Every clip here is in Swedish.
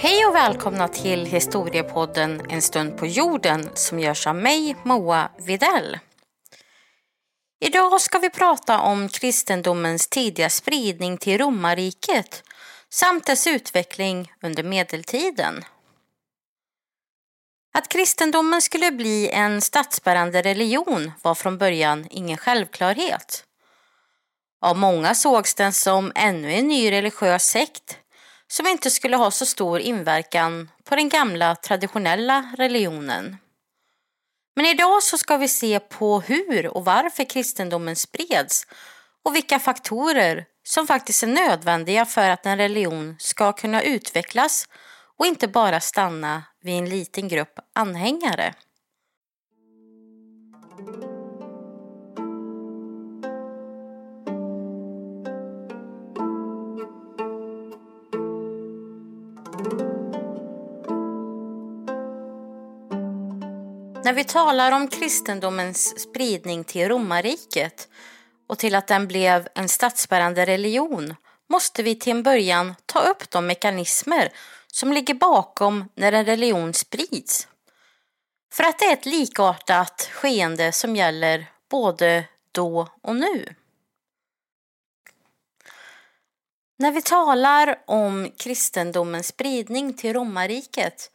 Hej och välkomna till historiepodden En stund på jorden som görs av mig, Moa Videll. Idag ska vi prata om kristendomens tidiga spridning till romarriket samt dess utveckling under medeltiden. Att kristendomen skulle bli en statsbärande religion var från början ingen självklarhet. Av många sågs den som ännu en ny religiös sekt som inte skulle ha så stor inverkan på den gamla traditionella religionen. Men idag så ska vi se på hur och varför kristendomen spreds och vilka faktorer som faktiskt är nödvändiga för att en religion ska kunna utvecklas och inte bara stanna vid en liten grupp anhängare. När vi talar om kristendomens spridning till romarriket och till att den blev en statsbärande religion måste vi till en början ta upp de mekanismer som ligger bakom när en religion sprids. För att det är ett likartat skeende som gäller både då och nu. När vi talar om kristendomens spridning till romarriket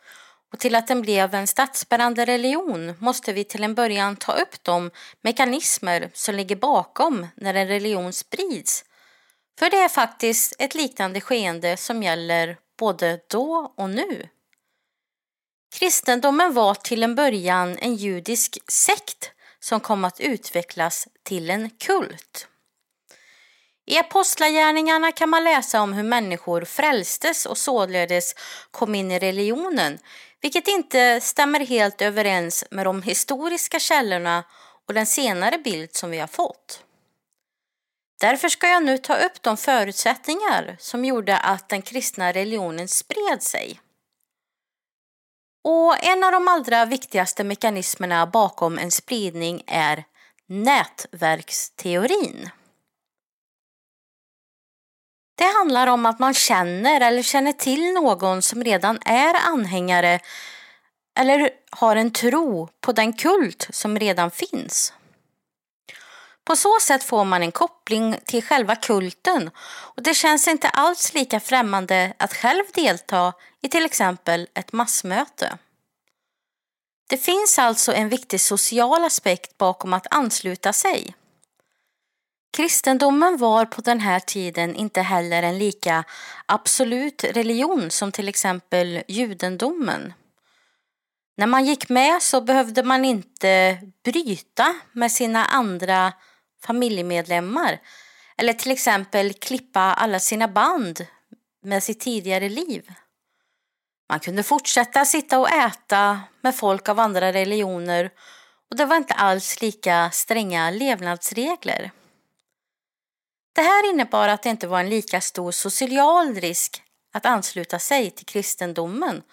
och till att den blev en statsbärande religion måste vi till en början ta upp de mekanismer som ligger bakom när en religion sprids. För det är faktiskt ett liknande skeende som gäller både då och nu. Kristendomen var till en början en judisk sekt som kom att utvecklas till en kult. I Apostlagärningarna kan man läsa om hur människor frälstes och således kom in i religionen, vilket inte stämmer helt överens med de historiska källorna och den senare bild som vi har fått. Därför ska jag nu ta upp de förutsättningar som gjorde att den kristna religionen spred sig. Och en av de allra viktigaste mekanismerna bakom en spridning är nätverksteorin. Det handlar om att man känner eller känner till någon som redan är anhängare eller har en tro på den kult som redan finns. På så sätt får man en koppling till själva kulten och det känns inte alls lika främmande att själv delta i till exempel ett massmöte. Det finns alltså en viktig social aspekt bakom att ansluta sig. Kristendomen var på den här tiden inte heller en lika absolut religion som till exempel judendomen. När man gick med så behövde man inte bryta med sina andra familjemedlemmar eller till exempel klippa alla sina band med sitt tidigare liv. Man kunde fortsätta sitta och äta med folk av andra religioner och det var inte alls lika stränga levnadsregler. Det här innebar att det inte var en lika stor social risk att ansluta sig till kristendomen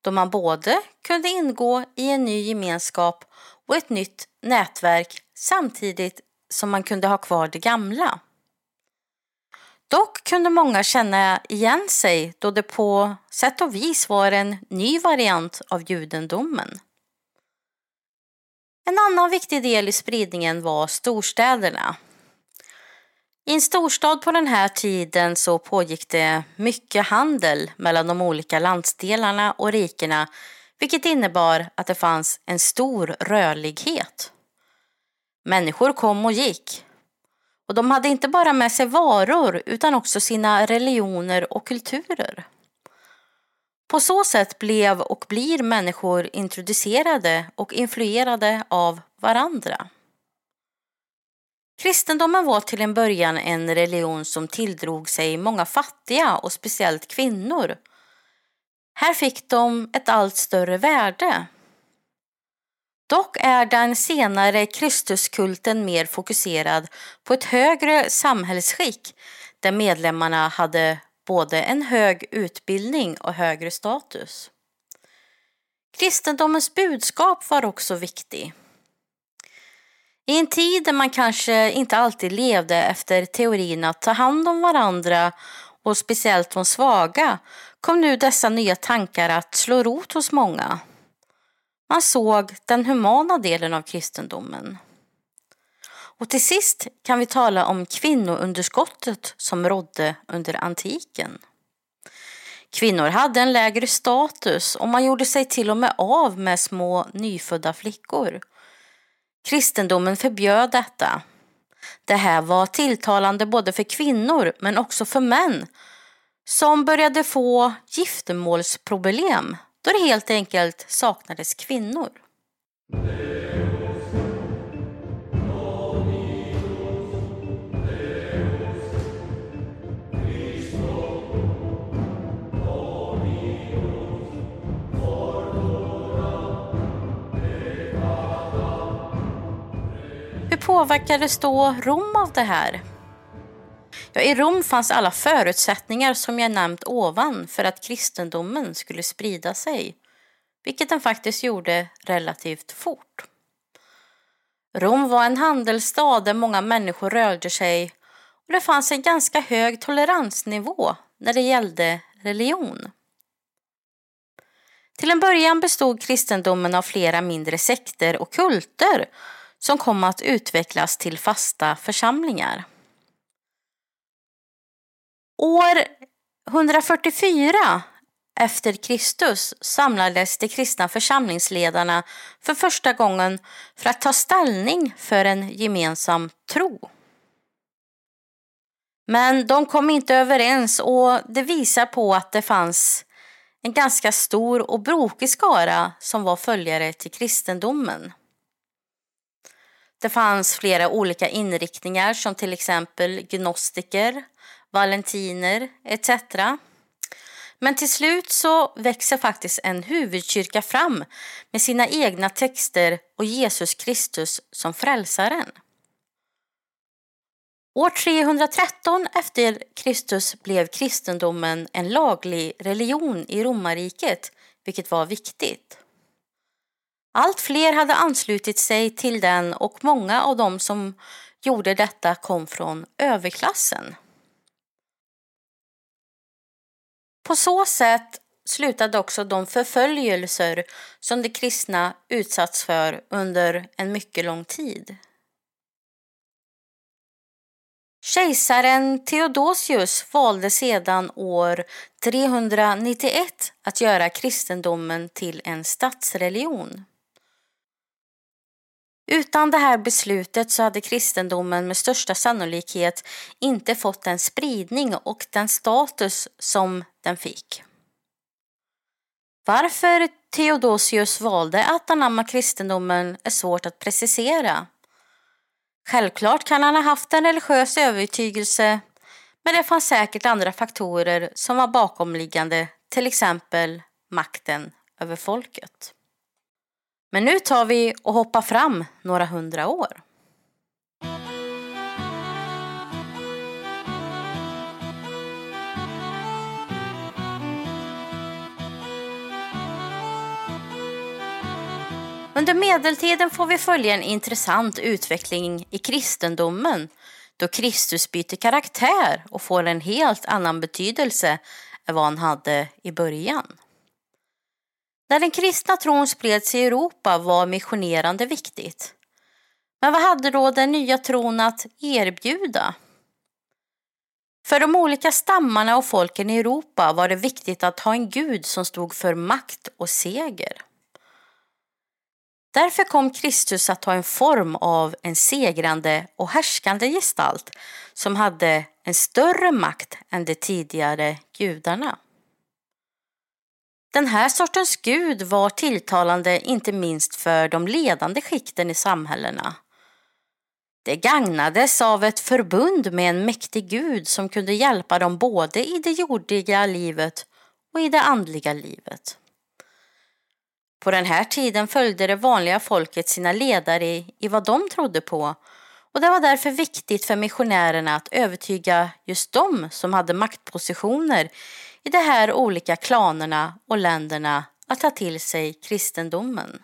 då man både kunde ingå i en ny gemenskap och ett nytt nätverk samtidigt som man kunde ha kvar det gamla. Dock kunde många känna igen sig då det på sätt och vis var en ny variant av judendomen. En annan viktig del i spridningen var storstäderna. I en storstad på den här tiden så pågick det mycket handel mellan de olika landsdelarna och rikena vilket innebar att det fanns en stor rörlighet. Människor kom och gick. Och de hade inte bara med sig varor utan också sina religioner och kulturer. På så sätt blev och blir människor introducerade och influerade av varandra. Kristendomen var till en början en religion som tilldrog sig många fattiga och speciellt kvinnor. Här fick de ett allt större värde. Dock är den senare Kristuskulten mer fokuserad på ett högre samhällsskick där medlemmarna hade både en hög utbildning och högre status. Kristendomens budskap var också viktig. I en tid där man kanske inte alltid levde efter teorin att ta hand om varandra och speciellt de svaga kom nu dessa nya tankar att slå rot hos många. Man såg den humana delen av kristendomen. Och till sist kan vi tala om kvinnounderskottet som rådde under antiken. Kvinnor hade en lägre status och man gjorde sig till och med av med små nyfödda flickor. Kristendomen förbjöd detta. Det här var tilltalande både för kvinnor men också för män som började få giftermålsproblem då det helt enkelt saknades kvinnor. Hur påverkades då Rom av det här? Ja, I Rom fanns alla förutsättningar som jag nämnt ovan för att kristendomen skulle sprida sig, vilket den faktiskt gjorde relativt fort. Rom var en handelsstad där många människor rörde sig och det fanns en ganska hög toleransnivå när det gällde religion. Till en början bestod kristendomen av flera mindre sekter och kulter som kom att utvecklas till fasta församlingar. År 144 efter Kristus samlades de kristna församlingsledarna för första gången för att ta ställning för en gemensam tro. Men de kom inte överens och det visar på att det fanns en ganska stor och brokig skara som var följare till kristendomen. Det fanns flera olika inriktningar som till exempel gnostiker, valentiner etc. Men till slut så växer faktiskt en huvudkyrka fram med sina egna texter och Jesus Kristus som frälsaren. År 313 efter Kristus blev kristendomen en laglig religion i romarriket, vilket var viktigt. Allt fler hade anslutit sig till den och många av dem som gjorde detta kom från överklassen. På så sätt slutade också de förföljelser som de kristna utsatts för under en mycket lång tid. Kejsaren Theodosius valde sedan år 391 att göra kristendomen till en statsreligion. Utan det här beslutet så hade kristendomen med största sannolikhet inte fått den spridning och den status som den fick. Varför Theodosius valde att anamma kristendomen är svårt att precisera. Självklart kan han ha haft en religiös övertygelse men det fanns säkert andra faktorer som var bakomliggande, till exempel makten över folket. Men nu tar vi och hoppar fram några hundra år. Under medeltiden får vi följa en intressant utveckling i kristendomen då Kristus byter karaktär och får en helt annan betydelse än vad han hade i början. När den kristna tron spreds i Europa var missionerande viktigt. Men vad hade då den nya tron att erbjuda? För de olika stammarna och folken i Europa var det viktigt att ha en gud som stod för makt och seger. Därför kom Kristus att ta en form av en segrande och härskande gestalt som hade en större makt än de tidigare gudarna. Den här sortens gud var tilltalande inte minst för de ledande skikten i samhällena. Det gagnades av ett förbund med en mäktig gud som kunde hjälpa dem både i det jordiga livet och i det andliga livet. På den här tiden följde det vanliga folket sina ledare i, vad de trodde på och det var därför viktigt för missionärerna att övertyga just dem som hade maktpositioner i de här olika klanerna och länderna att ta till sig kristendomen.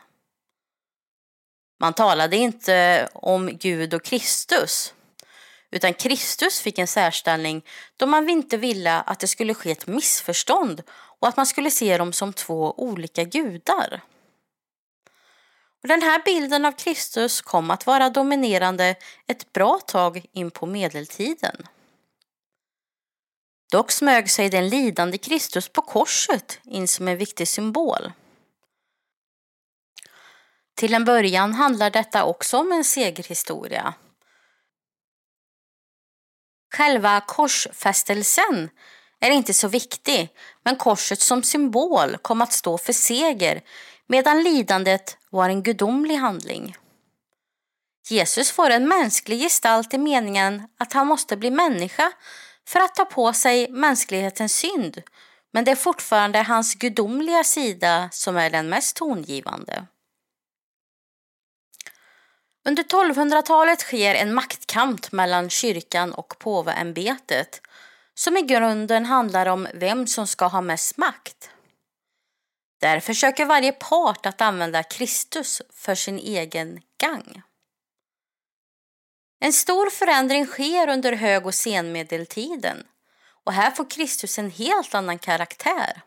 Man talade inte om Gud och Kristus utan Kristus fick en särställning då man inte ville att det skulle ske ett missförstånd och att man skulle se dem som två olika gudar. Och den här bilden av Kristus kom att vara dominerande ett bra tag in på medeltiden. Dock smög sig den lidande Kristus på korset in som en viktig symbol. Till en början handlar detta också om en segerhistoria. Själva korsfästelsen är inte så viktig, men korset som symbol kom att stå för seger medan lidandet var en gudomlig handling. Jesus får en mänsklig gestalt i meningen att han måste bli människa för att ta på sig mänsklighetens synd, men det är fortfarande hans gudomliga sida som är den mest tongivande. Under 1200-talet sker en maktkamp mellan kyrkan och påveämbetet som i grunden handlar om vem som ska ha mest makt. Där försöker varje part att använda Kristus för sin egen gang. En stor förändring sker under hög och senmedeltiden och här får Kristus en helt annan karaktär.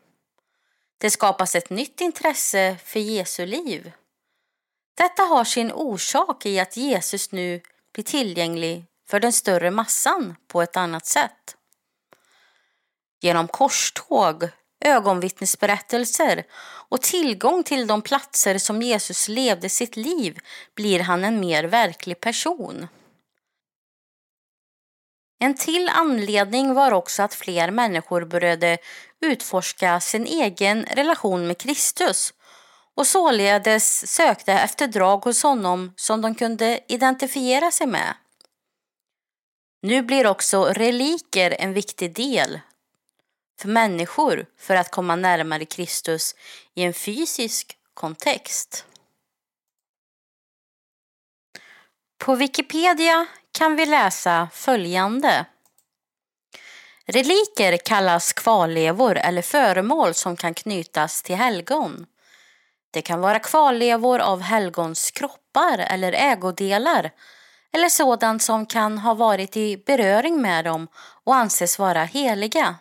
Det skapas ett nytt intresse för Jesu liv. Detta har sin orsak i att Jesus nu blir tillgänglig för den större massan på ett annat sätt. Genom korståg, ögonvittnesberättelser och tillgång till de platser som Jesus levde sitt liv blir han en mer verklig person. En till anledning var också att fler människor började utforska sin egen relation med Kristus och således sökte efter drag hos honom som de kunde identifiera sig med. Nu blir också reliker en viktig del för människor för att komma närmare Kristus i en fysisk kontext. På Wikipedia kan vi läsa följande. Reliker kallas kvarlevor eller föremål som kan knytas till helgon. Det kan vara kvarlevor av helgons kroppar eller ägodelar eller sådant som kan ha varit i beröring med dem och anses vara heliga.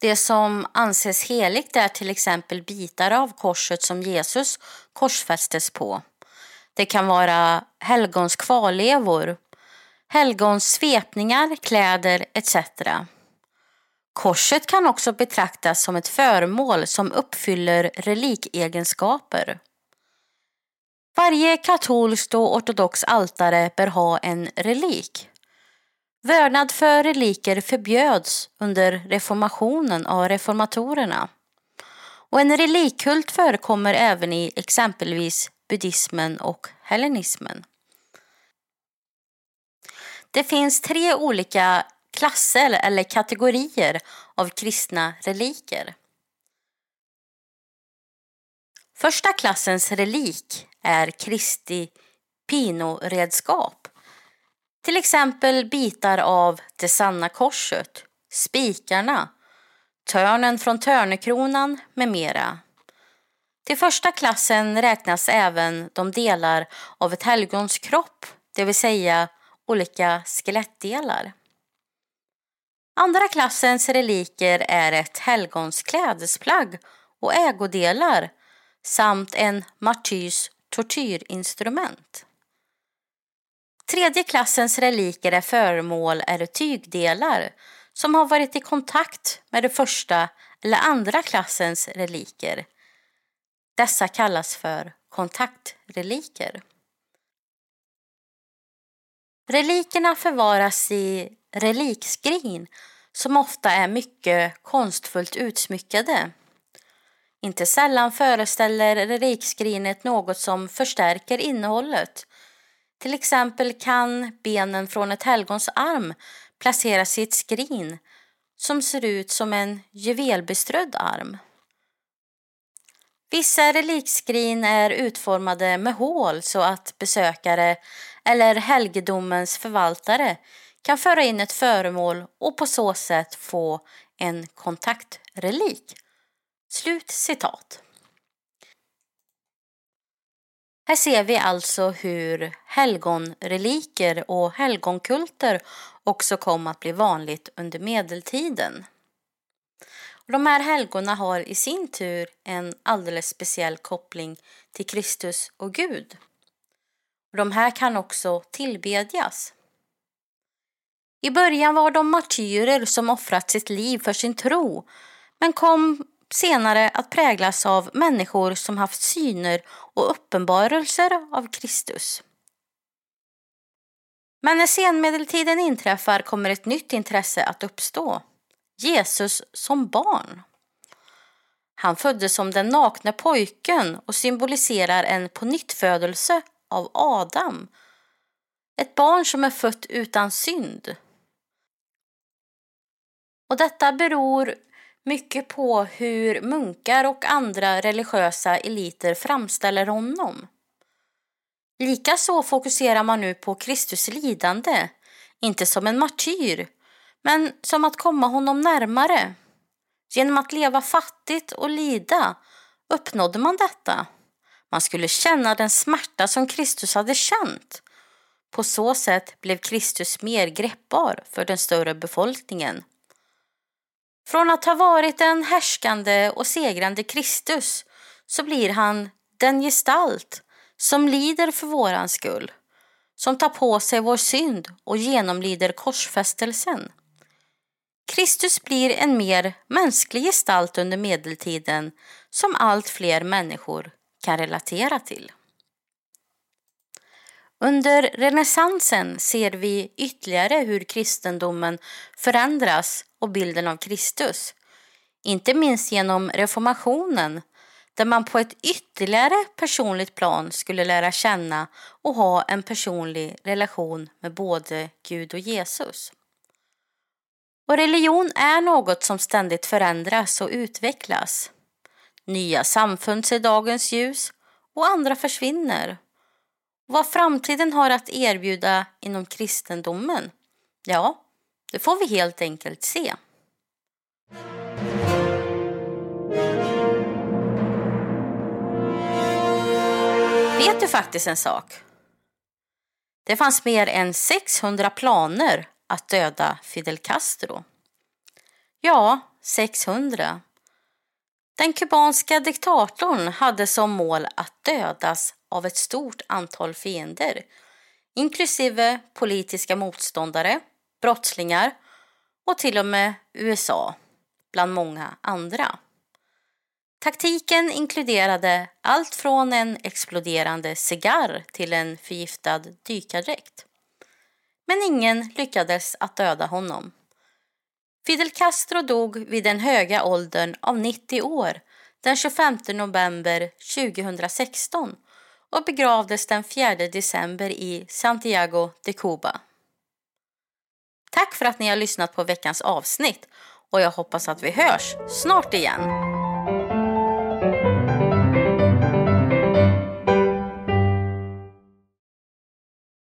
Det som anses heligt är till exempel bitar av korset som Jesus korsfästes på. Det kan vara helgons kvarlevor, helgons svepningar, kläder etc. Korset kan också betraktas som ett föremål som uppfyller relikegenskaper. Varje katolskt och ortodox altare bör ha en relik. Vördnad för reliker förbjöds under reformationen av reformatorerna. Och en relikkult förekommer även i exempelvis buddhismen och hellenismen. Det finns tre olika klasser eller kategorier av kristna reliker. Första klassens relik är Kristi pinoredskap. Till exempel bitar av det sanna korset, spikarna, törnen från törnekronan med mera. Till första klassen räknas även de delar av ett helgons kropp, det vill säga olika skelettdelar. Andra klassens reliker är ett helgons klädesplagg och ägodelar samt en martyrs tortyrinstrument. Tredje klassens reliker är föremål eller tygdelar som har varit i kontakt med det första eller andra klassens reliker. Dessa kallas för kontaktreliker. Relikerna förvaras i relikskrin som ofta är mycket konstfullt utsmyckade. Inte sällan föreställer relikskrinet något som förstärker innehållet. Till exempel kan benen från ett helgons arm placeras i ett skrin som ser ut som en juvelbeströdd arm. Vissa relikskrin är utformade med hål så att besökare eller helgedomens förvaltare kan föra in ett föremål och på så sätt få en kontaktrelik. Slut citat. Här ser vi alltså hur helgonreliker och helgonkulter också kom att bli vanligt under medeltiden. De här helgona har i sin tur en alldeles speciell koppling till Kristus och Gud. De här kan också tillbedjas. I början var de martyrer som offrat sitt liv för sin tro men kom senare att präglas av människor som haft syner och uppenbarelser av Kristus. Men när senmedeltiden inträffar kommer ett nytt intresse att uppstå. Jesus som barn. Han föddes som den nakne pojken och symboliserar en pånyttfödelse av Adam. Ett barn som är fött utan synd. Och detta beror mycket på hur munkar och andra religiösa eliter framställer honom. Likaså fokuserar man nu på Kristus lidande, inte som en martyr, men som att komma honom närmare. Genom att leva fattigt och lida uppnådde man detta. Man skulle känna den smärta som Kristus hade känt. På så sätt blev Kristus mer greppbar för den större befolkningen. Från att ha varit en härskande och segrande Kristus så blir han den gestalt som lider för våran skull, som tar på sig vår synd och genomlider korsfästelsen. Kristus blir en mer mänsklig gestalt under medeltiden som allt fler människor kan relatera till. Under renässansen ser vi ytterligare hur kristendomen förändras och bilden av Kristus. Inte minst genom reformationen där man på ett ytterligare personligt plan skulle lära känna och ha en personlig relation med både Gud och Jesus. Och religion är något som ständigt förändras och utvecklas. Nya samfund ser dagens ljus och andra försvinner. Vad framtiden har att erbjuda inom kristendomen, ja, det får vi helt enkelt se. Vet du faktiskt en sak? Det fanns mer än 600 planer att döda Fidel Castro. Ja, 600. Den kubanska diktatorn hade som mål att dödas av ett stort antal fiender inklusive politiska motståndare, brottslingar och till och med USA, bland många andra. Taktiken inkluderade allt från en exploderande cigarr till en förgiftad dykardräkt. Men ingen lyckades att döda honom. Fidel Castro dog vid den höga åldern av 90 år den 25 november 2016 och begravdes den 4 december i Santiago de Cuba. Tack för att ni har lyssnat på veckans avsnitt och jag hoppas att vi hörs snart igen.